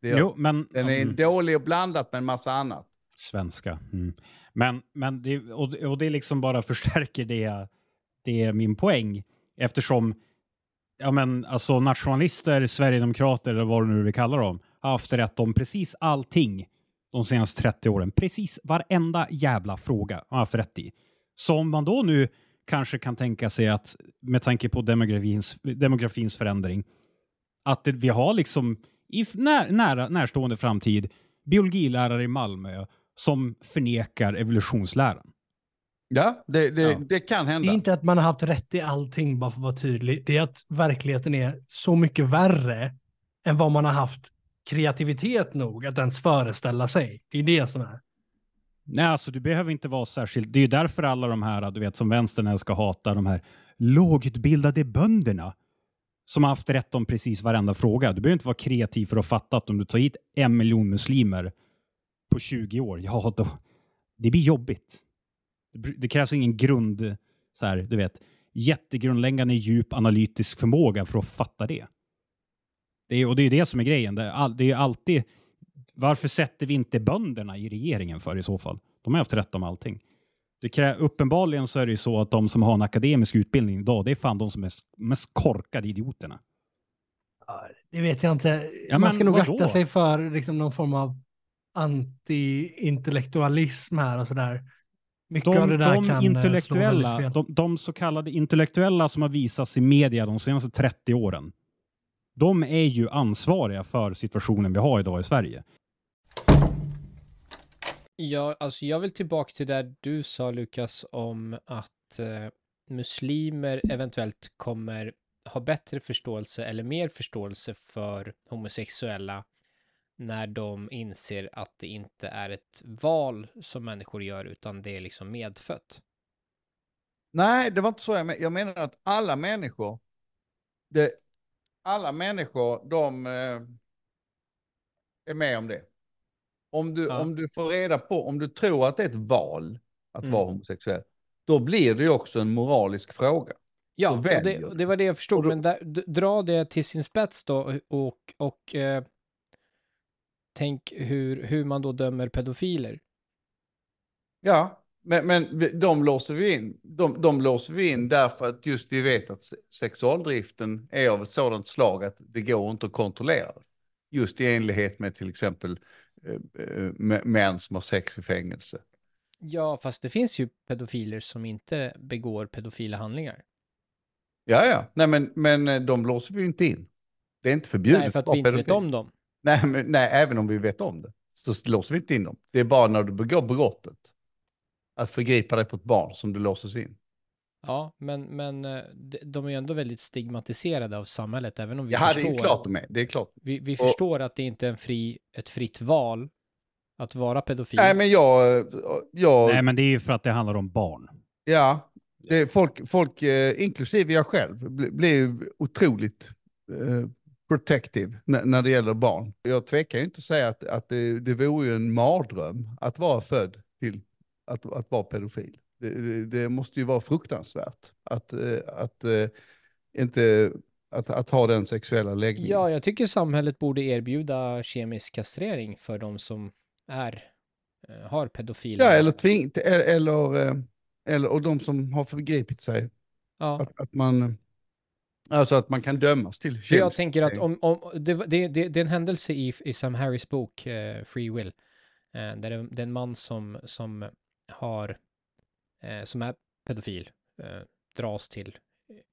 A: Det gör,
B: Jo, men...
A: den är
B: Mm.
A: dålig och blandat med en massa annat.
B: Svenska. Mm. Men, men det, och, och det liksom bara förstärker det, det är min poäng. Eftersom ja, men, alltså, nationalister, sverigedemokrater eller vad du nu vill kalla dem, har haft rätt om precis allting de senaste 30 åren. Precis varenda jävla fråga har haft rätt i. Som man då nu kanske kan tänka sig att, med tanke på demografins, demografins förändring, att det, vi har liksom i när, nära, närstående framtid biologilärare i Malmö som förnekar evolutionsläran.
A: Ja, det, det,
B: Ja.
A: det kan
D: Det
A: hända.
D: är inte att man har haft rätt i allting, bara för att vara tydlig. Det är att verkligheten är så mycket värre än vad man har haft kreativitet nog att ens föreställa sig. Det är det som är.
B: Nej, alltså du behöver inte vara särskilt... Det är ju därför alla de här, du vet, som vänstern älskar hata, de här lågutbildade bönderna som har haft rätt om precis varenda fråga. Du behöver inte vara kreativ för att fatta att om du tar hit en miljon muslimer på 20 år, ja då, det blir jobbigt. Det, det krävs ingen grund, så här, du vet, jättegrundläggande djup analytisk förmåga för att fatta det det är, och det är det som är grejen. Det är, det är alltid, varför sätter vi inte bönderna i regeringen för i så fall? De har haft rätt om allting. Det krä, uppenbarligen så är det ju så att de som har en akademisk utbildning idag, det är fan de som är mest korkade idioterna.
D: Det vet jag inte.
B: Ja,
D: man ska nog akta sig för liksom, någon form av anti-intellektualism här och sådär. Mycket av det
B: De,
D: där
B: de
D: kan eh,
B: intellektuella, de, de så kallade intellektuella som har visats i media de senaste 30 åren, de är ju ansvariga för situationen vi har idag i Sverige.
C: Ja, alltså jag vill tillbaka till det du sa Lukas om att eh, muslimer eventuellt kommer ha bättre förståelse eller mer förståelse för homosexuella när de inser att det inte är ett val som människor gör utan det är liksom medfött.
A: Nej, det var inte så jag menade. Jag menar att alla människor, det, alla människor, de eh, är med om det. Om du,
C: Ja.
A: om du får reda på, om du tror att det är ett val att
C: Mm.
A: vara homosexuell, då blir det ju också en moralisk fråga.
C: Ja, det, det var det jag förstod,
A: då-
C: men där, dra det till sin spets då och, och eh, tänk hur, hur man då dömer pedofiler.
A: Ja, men, men de låser vi in. De, de låser vi in därför att just vi vet att se- sexualdriften är av ett sådant slag att det går inte att kontrollera. Just i enlighet med till exempel eh, eh, mä- män som har sex i fängelse.
C: Ja, fast det finns ju pedofiler som inte begår pedofila handlingar.
A: Ja, ja, nej men, men eh, de låser vi ju inte in. Det är inte förbjudet.
C: Nej, för att vi inte vet
A: pedofil.
C: om dem.
A: Nej, men, nej, även om vi vet om det så låser vi inte in dem. Det är bara när du begår brottet, att förgripa dig på ett barn, som du låses in.
C: Ja, men, men eh, de- är ju ändå väldigt stigmatiserade av samhället, även om vi
A: Ja, det är
C: förstår.
A: ju klart de är. Det är klart.
C: Vi, vi
A: Och-
C: förstår att det inte är en fri, ett fritt val att vara pedofil.
A: Nej, men jag, jag,
B: Nej, men det är ju för att det handlar om barn.
A: ja, det är folk, folk eh, inklusive jag själv, blir, blir otroligt eh, protective när, när det gäller barn. Jag tvekar ju inte att säga att, att det, det vore ju en mardröm att vara född till att, att vara pedofil. Det, det, måste ju vara fruktansvärt att, eh, att, eh, inte, att, att ha den sexuella läggningen.
C: Ja, jag tycker samhället borde erbjuda kemisk kastrering för de som är, eh, har pedofila.
A: Ja, eller tving, eller, eller, eller och de som har förgripit sig.
C: Ja.
A: Att, att man, alltså att man kan dömas till
C: För jag
A: kemisk
C: tänker att om, om det, det, det, det är en händelse i, i Sam Harris bok eh, Free Will, eh, där det, det är en man som, som har, eh, som är pedofil, eh, dras till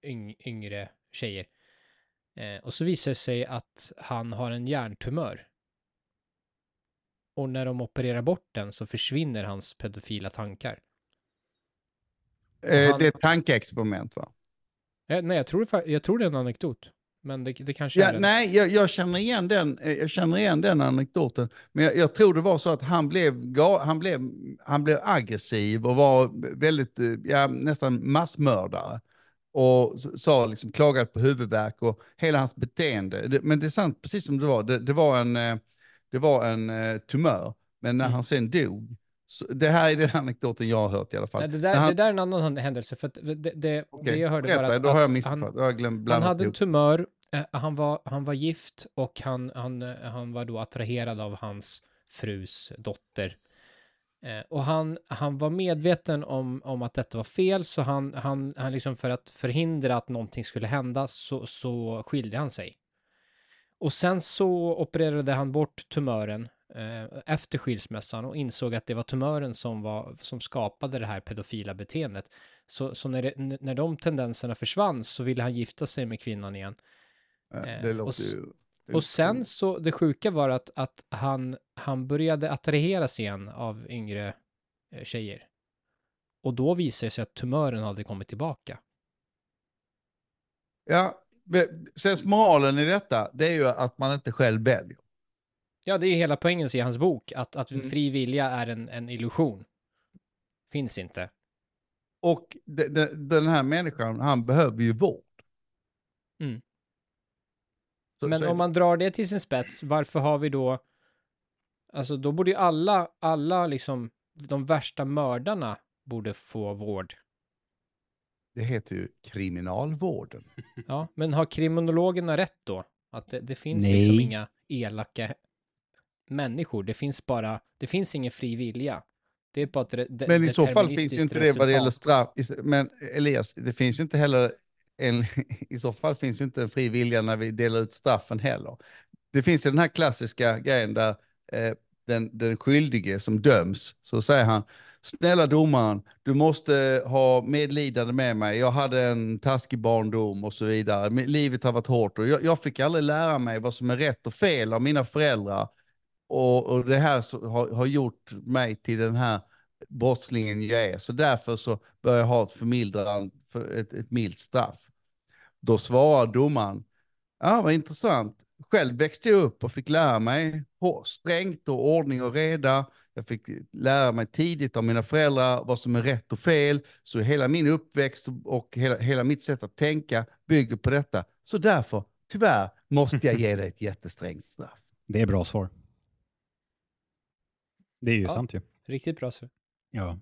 C: yng, yngre tjejer. Eh, och så visar det sig att han har en hjärntumör. Och när de opererar bort den så försvinner hans pedofila tankar.
A: Eh,
C: han-
A: Det är ett tankeexperiment va?
C: Eh, nej, jag tror, jag tror det är en anekdot. Men det, det kanske
A: Ja,
C: är en.
A: nej, jag, jag, känner igen den, eh, jag känner igen den anekdoten. Men jag, jag tror det var så att han blev, han, blev, han blev aggressiv och var väldigt, eh, ja, nästan massmördare. Och sa liksom, klagade på huvudvärk och hela hans beteende. Men det är sant, precis som det var, det, det var en, eh, det var en tumör. Men när
C: Mm.
A: han sen dog, så, det här är den anekdoten jag har hört i alla fall.
C: Nej, det, där,
A: han-
C: det där är en annan händelse. För det, det,
A: Okej,
C: det jag hörde
A: berätta,
C: var att,
A: då har jag
C: att
A: missförstått.
C: han,
A: jag
C: han hade en tumör, Eh, han, var, han var gift och han, han, eh, han var då attraherad av hans frus dotter. Eh, och han, han var medveten om, om att detta var fel, så han, han, han liksom för att förhindra att någonting skulle hända så, så skilde han sig. Och sen så opererade han bort tumören eh, efter skilsmässan och insåg att det var tumören som, var, som skapade det här pedofila beteendet. Så, så när, det, när de tendenserna försvann så ville han gifta sig med kvinnan igen.
A: Ja,
C: eh,
A: Det
C: och
A: låter
C: s-
A: ju...
C: Och sen så, det sjuka var att, att han, han började attraheras igen av yngre eh, tjejer. Och då visade det sig att tumören hade kommit tillbaka.
A: Ja, sen moralen i detta, det är ju att man inte själv väljer.
C: Ja, det är hela poängen i hans bok, att, att
A: Mm.
C: fri vilja är en, en illusion. Finns inte.
A: Och de, de, den här människan, han behöver ju vård.
C: Mm.
A: Så,
C: Men
A: så
C: om
A: det.
C: man drar det till sin spets, varför har vi då... Alltså då borde ju alla, alla liksom, de värsta mördarna borde få vård.
A: det heter ju kriminalvården.
C: Ja, men har kriminologerna rätt då? Att det, det finns
B: Nej.
C: liksom inga elaka människor. Det finns bara, det finns ingen fri vilja. Det är bara ett de-
A: Men i så fall finns ju inte det vad det gäller straff. Men Elias, det finns ju inte heller en, i så fall finns ju inte en fri vilja när vi delar ut straffen heller. Det finns ju den här klassiska grejen där eh, den, den skyldige som döms, så säger han, snälla domaren, du måste ha medlidande med mig, jag hade en taskig barndom och så vidare, livet har varit hårt och jag, jag fick aldrig lära mig vad som är rätt och fel av mina föräldrar. Och, och det här så, har, har gjort mig till den här brottslingen jag är. Så därför så bör jag ha ett förmildrande, för ett, ett milt straff. Då svarar domaren, ja vad intressant. Själv växte jag upp och fick lära mig strängt och ordning och reda. Jag fick lära mig tidigt av mina föräldrar vad som är rätt och fel. Så hela min uppväxt och- hela, hela mitt sätt att tänka bygger på detta. Så därför, tyvärr, måste jag ge dig ett jättesträngt straff.
B: Det är bra svar. Det är ju
C: Ja.
B: sant ju.
C: Riktigt bra. Så.
B: Ja.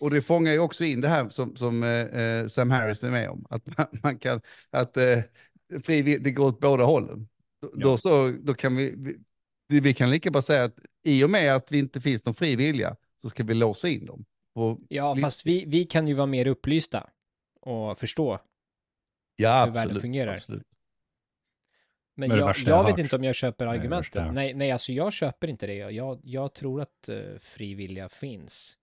A: Och det fångar ju också in det här som, som eh, eh, Sam Harris är med om. Att man, man kan, att eh, frivill, det går åt båda hållen. Då,
B: Ja.
A: då, så, då kan vi, vi, vi kan lika bara säga att i och med att vi inte finns någon fri vilja så ska vi låsa in dem. Och,
C: Ja,
A: li-
C: fast vi, vi kan ju vara mer upplysta och förstå.
A: ja,
C: hur världen fungerar.
A: Absolut.
C: Men jag,
B: jag
C: jag vet inte om jag köper argumentet. Nej, nej, alltså jag köper inte det. Jag, jag tror att uh, fri vilja finns.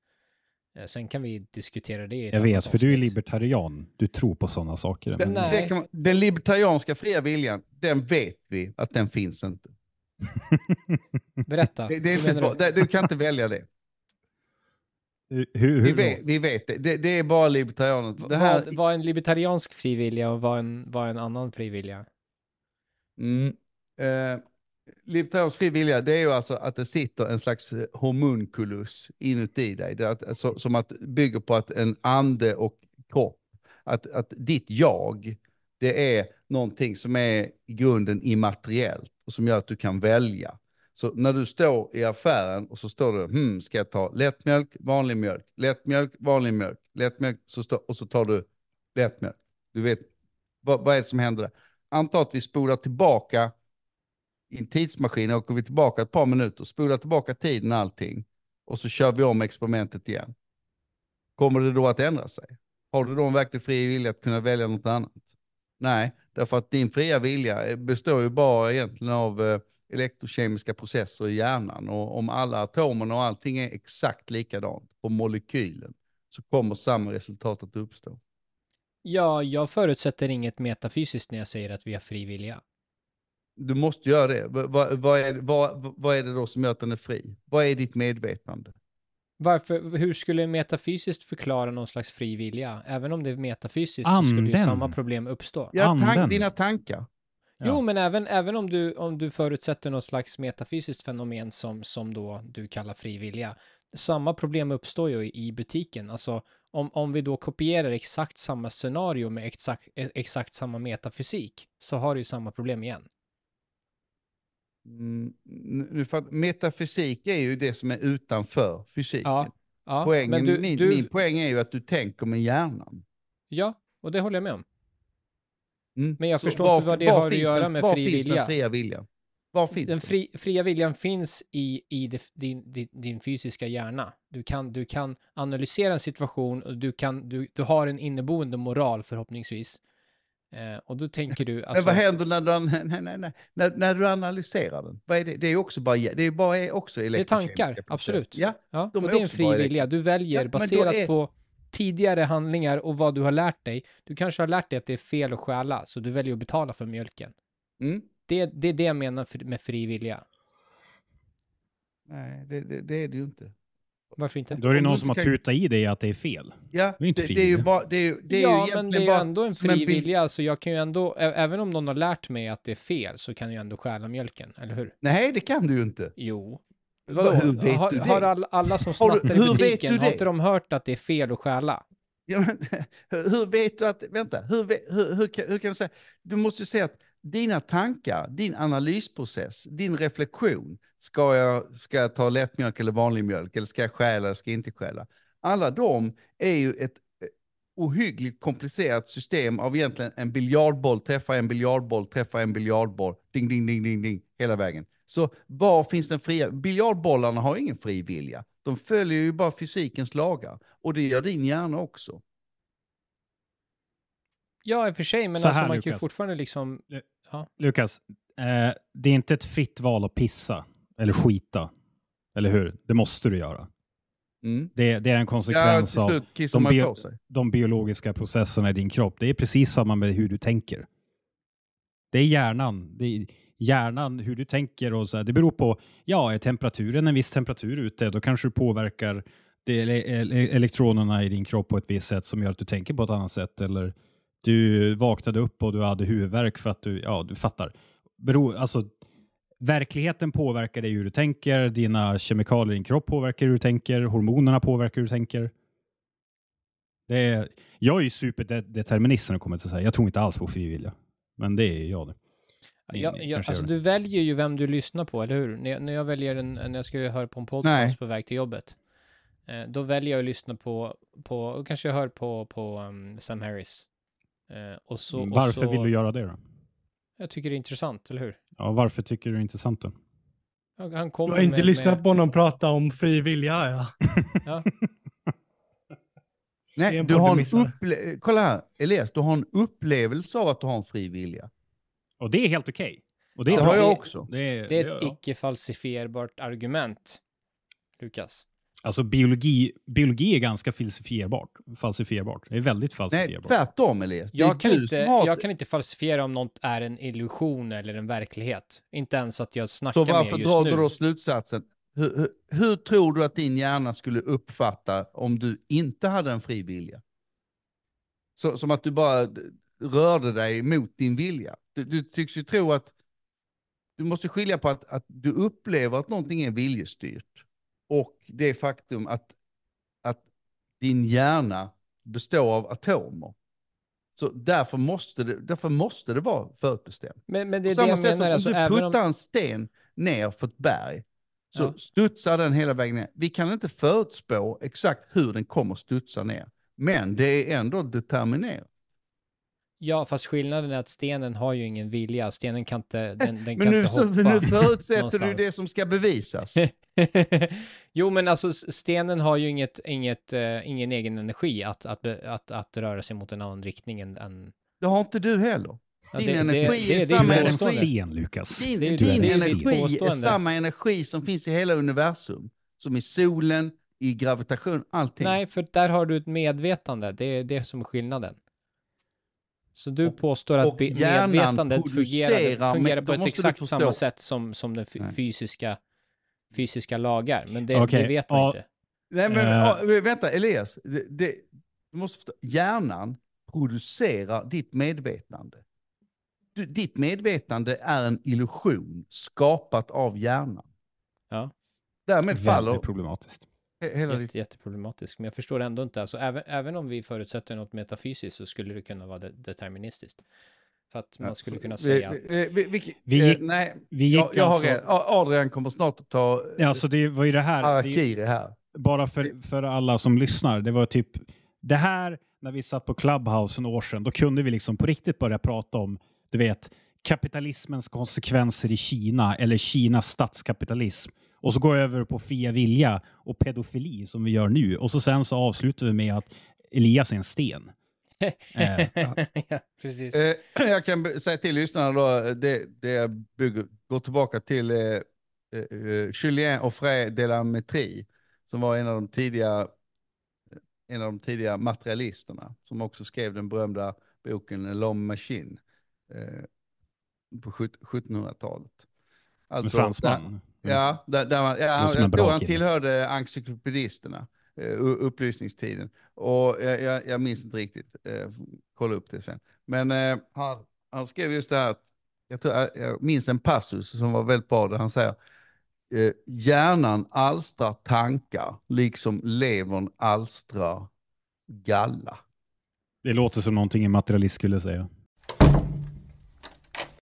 C: Eh, sen kan vi diskutera det
B: Jag vet, för du är libertarian. Du tror på sådana saker.
A: Den, kan, man- den libertarianska fria viljan, den vet vi att den finns inte.
C: Berätta.
A: Det, det är inte
C: du?
A: Du kan inte välja det.
B: hur, hur,
A: Vi vet, vi vet det. det. Det är bara libertarianer. Det här,
C: Vad, vad är en libertariansk frivilliga och vad är en, vad är en annan frivilliga?
A: Mm. Eh, Libertarians fri vilja, det är ju alltså att det sitter en slags eh, homunculus inuti dig. Det att, så, som att bygger på att en ande och kropp. Att, att ditt jag, det är någonting som är i grunden immateriellt och som gör att du kan välja. Så när du står i affären och så står du, hmm, ska jag ta lättmjölk, vanlig mjölk, lättmjölk, vanlig mjölk, lättmjölk, så stå, och så tar du lättmjölk. Du vet, vad, vad är det som händer där? Anta att vi spolar tillbaka i en tidsmaskin, åker vi tillbaka ett par minuter, spolar tillbaka tiden och allting, och så kör vi om experimentet igen. Kommer det då att ändra sig? Har du då en verklig fri vilja att kunna välja något annat? Nej, därför att din fria vilja består ju bara egentligen av eh, elektrokemiska processer i hjärnan och om alla atomerna och allting är exakt likadant på molekylen så kommer samma resultat att uppstå.
C: Ja, jag förutsätter inget metafysiskt när jag säger att vi har fri vilja.
A: Du måste göra det. Vad, vad, är, vad, vad är det då som gör att den är fri? Vad är ditt medvetande?
C: Varför, hur skulle metafysiskt förklara någon slags fri vilja? Även om det är metafysiskt så skulle ju samma problem uppstå.
A: Ja, tank, dina tankar.
B: Ja.
C: Jo, men även, även om, du, om du förutsätter något slags metafysiskt fenomen som, som då du kallar fri vilja, samma problem uppstår ju i butiken. Alltså, om, om vi då kopierar exakt samma scenario med exakt, exakt samma metafysik, så har du ju samma problem igen.
A: Mm, nu för metafysik är ju det som är utanför fysiken.
C: Ja, Ja,
A: Poängen,
C: du,
A: min,
C: du,
A: min poäng är ju att du tänker med hjärnan.
C: ja, och det håller jag med om.
A: Mm.
C: Men jag
A: Så
C: förstår
A: var-
C: inte vad det
A: var
C: har att
A: finns
C: göra
A: den,
C: med
A: var
C: fri
A: finns
C: vilja.
A: Den fria viljan? Var finns
C: Den fri, fria viljan finns i, i din, din, din fysiska hjärna. Du kan, du kan analysera en situation och du, kan, du, du har en inneboende moral förhoppningsvis. Eh, och då tänker du,
A: Men
C: alltså,
A: vad händer när du, nej, nej, nej, när, när du analyserar den? Vad är det? det är också bara, det är bara också
C: det är tankar, absolut.
A: Ja,
C: Ja,
A: de
C: och
A: är
C: det är en fri vilja. Du väljer
A: Ja, men
C: baserat
A: är-
C: på tidigare handlingar och vad du har lärt dig. Du kanske har lärt dig att det är fel att stjäla, så du väljer att betala för mjölken.
A: mm.
C: Det, det är det jag menar med fri vilja.
A: Nej, det, det, det är det ju inte.
C: Varför inte?
B: Då är det någon som har
A: kan-
B: tutat i dig att det är fel.
A: Ja,
B: Det är inte
A: det,
B: fri
A: det är ju bara, det är ju, det är ju
C: ja, men det är ju ändå en fri vilja, så jag kan ju ändå, även om någon har lärt mig att det är fel, så kan jag ändå stjäla mjölken, eller hur?
A: Nej, det kan du ju inte.
C: Jo.
A: Va-
C: Vadå?
A: hur vet
C: har,
A: du det?
C: har alla, alla som snattar i butiken, har inte de hört att det är fel att stjäla?
A: Ja, men, hur, vet du att, vänta, hur, hur, hur, kan, hur kan du säga, du måste ju säga att dina tankar, din analysprocess, din reflektion, ska jag, ska jag ta lättmjölk eller vanlig mjölk, eller ska jag stjäla eller ska jag inte stjäla? Alla de är ju ett eh, ohyggligt komplicerat system av egentligen en biljardboll träffar en biljardboll träffar en biljardboll, ding, ding, ding, ding, ding, hela vägen. Så var finns den fria? Biljardbollarna har ingen fri vilja. De följer ju bara fysikens lagar. Och det gör din hjärna också.
C: Ja, i och för sig, men
B: Så
C: alltså
B: här,
C: man kan ju
B: Lukas.
C: fortfarande liksom...
B: Lukas, eh, det är inte ett fritt val att pissa eller skita. Eller hur? Det måste du göra.
A: Mm.
B: Det, det är en
A: Ja,
B: konsekvens
A: till
B: av de bio- de biologiska processerna i din kropp. Det är precis samma med hur du tänker. Det är hjärnan. Det är hjärnan, hur du tänker och så här. Det beror på, ja, är temperaturen en viss temperatur ute, då kanske du påverkar det, ele, ele, elektronerna i din kropp på ett visst sätt som gör att du tänker på ett annat sätt. Eller du vaknade upp och du hade huvudvärk för att du, ja, du fattar. Beror, alltså, verkligheten påverkar dig hur du tänker, dina kemikalier i din kropp påverkar hur du tänker, hormonerna påverkar hur du tänker. Det är, jag är ju superdeterminist när det kommer till så här. Jag tror inte alls på frivilliga. Men det är jag det. Ni-
C: Ja,
B: ni
C: alltså du väljer ju vem du lyssnar på, eller hur? När, när jag väljer en, när jag ska höra på en podcast
A: Nej.
C: på väg till jobbet, eh, då väljer jag att lyssna på, på och kanske jag hör på, på um, Sam Harris. Eh, och så, och
B: varför
C: så,
B: vill du göra det då?
C: Jag tycker det är intressant, eller hur?
B: Ja, varför tycker du det är intressant då?
C: Han,
D: Du har inte
C: med,
D: lyssnat
C: med,
D: på honom prata om fri vilja, ja.
C: Ja,
D: Det
A: Nej, du har en upple- Kolla här, Elias, du har en upplevelse av att du har en fri vilja.
B: Och det är helt okej. Och det
A: Det
B: är
A: har jag
C: det-
A: också.
B: Det är,
C: det är
B: det-
C: ett
B: ja.
C: icke-falsifierbart argument, Lukas.
B: Alltså biologi, biologi är ganska falsifierbart. falsifierbart. Det är väldigt
A: Nej,
B: falsifierbart.
A: tvärtom Elias.
C: Jag kan, inte,
A: har...
C: jag kan inte falsifiera om något är en illusion eller en verklighet. Inte ens att jag snackar
A: Så
C: med
A: varför
C: er just
A: drar
C: nu.
A: du då slutsatsen? Hur, hur, hur tror du att din hjärna skulle uppfatta om du inte hade en fri vilja? Så, som att du bara rörde dig mot din vilja. Du, du tycks ju tro att du måste skilja på att, att du upplever att någonting är viljestyrt och det faktum att, att din hjärna består av atomer. Så därför måste det, därför måste det vara förutbestämt.
C: Men, men det
A: På
C: är det
A: samma sätt som om
C: Alltså,
A: du puttar
C: om,
A: en sten ner för ett berg, så
C: Ja.
A: studsar den hela vägen ner. Vi kan inte förutspå exakt hur den kommer studsa ner. Men det är ändå determinerat.
C: ja, fast skillnaden är att stenen har ju ingen vilja. Stenen kan inte, den, den
A: Men
C: kan
A: nu,
C: inte
A: så,
C: hoppa.
A: nu förutsätter du det som ska bevisas.
C: jo, men alltså stenen har ju inget, inget, eh, ingen egen energi att, att, att, att röra sig mot en annan riktning än... än
A: Det har inte du heller.
C: ja,
A: Din energi är
C: det,
B: Du
A: samma
B: är en
A: energi.
B: sten, Lukas.
A: Din,
C: Det är
A: din
C: det- det är
A: energi är samma energi som finns i hela universum. Som i solen, i gravitation, allting.
C: Nej, för där har du ett medvetande. Det är det som är skillnaden. Så du
A: Och-
C: påstår att
A: och
C: medvetandet fungerar, fungerar
A: men
C: på ett exakt samma sätt som, som den
A: Nej.
C: fysiska, fysiska lagar. Men det,
B: Okej,
C: det vet man
B: ja.
C: inte.
A: Nej men men vänta Elias, det, det, du måste förstå. hjärnan producerar ditt medvetande. Du, ditt medvetande är en illusion skapat av hjärnan.
C: Ja.
A: Därmed faller
B: Väldigt problematiskt.
A: he- hela ditt...
C: Jätte, jätteproblematiskt. Men jag förstår ändå inte. Alltså, även, även om vi förutsätter något metafysiskt så skulle det kunna vara de, deterministiskt. För att man skulle kunna säga att...
A: Vi, vi, vi,
B: Vi
A: eh,
B: gick-
A: nej,
B: Vi gick
A: jag, jag har
B: alltså...
A: A- Adrian kommer snart att ta
B: Ja, alltså det var ju det här. Det,
A: harakiri här.
B: bara för, för alla som lyssnar. Det var typ det här när vi satt på Clubhouse en år sedan. Då kunde vi liksom på riktigt börja prata om, du vet, kapitalismens konsekvenser i Kina eller Kinas statskapitalism. Och så går jag över på fria vilja och pedofili som vi gör nu. Och så sen så avslutar vi med att Elias är en sten. Eh,
C: ja, precis.
A: Eh, jag kan säga till lyssnarna då, det, det bygger, går tillbaka till eh, eh, Julien Offray de la Métrie, som var en av de tidiga en av de tidiga materialisterna, som också skrev den berömda boken L'Homme Machine eh, på sjut- 1700-talet.
B: en
A: Alltså,
B: fransman.
A: Där, ja, där, där man, ja, tror han
B: kille.
A: tillhörde encyklopedisterna, Eh, upplysningstiden. Och jag, jag, jag minns inte riktigt, eh, kolla upp det sen. Men eh, han, han skrev just det här, att, jag, tror, jag, jag minns en passus som var väldigt bra, där han säger eh, hjärnan alstrar tankar, liksom levern alstrar galla.
B: Det låter som någonting en materialist skulle säga.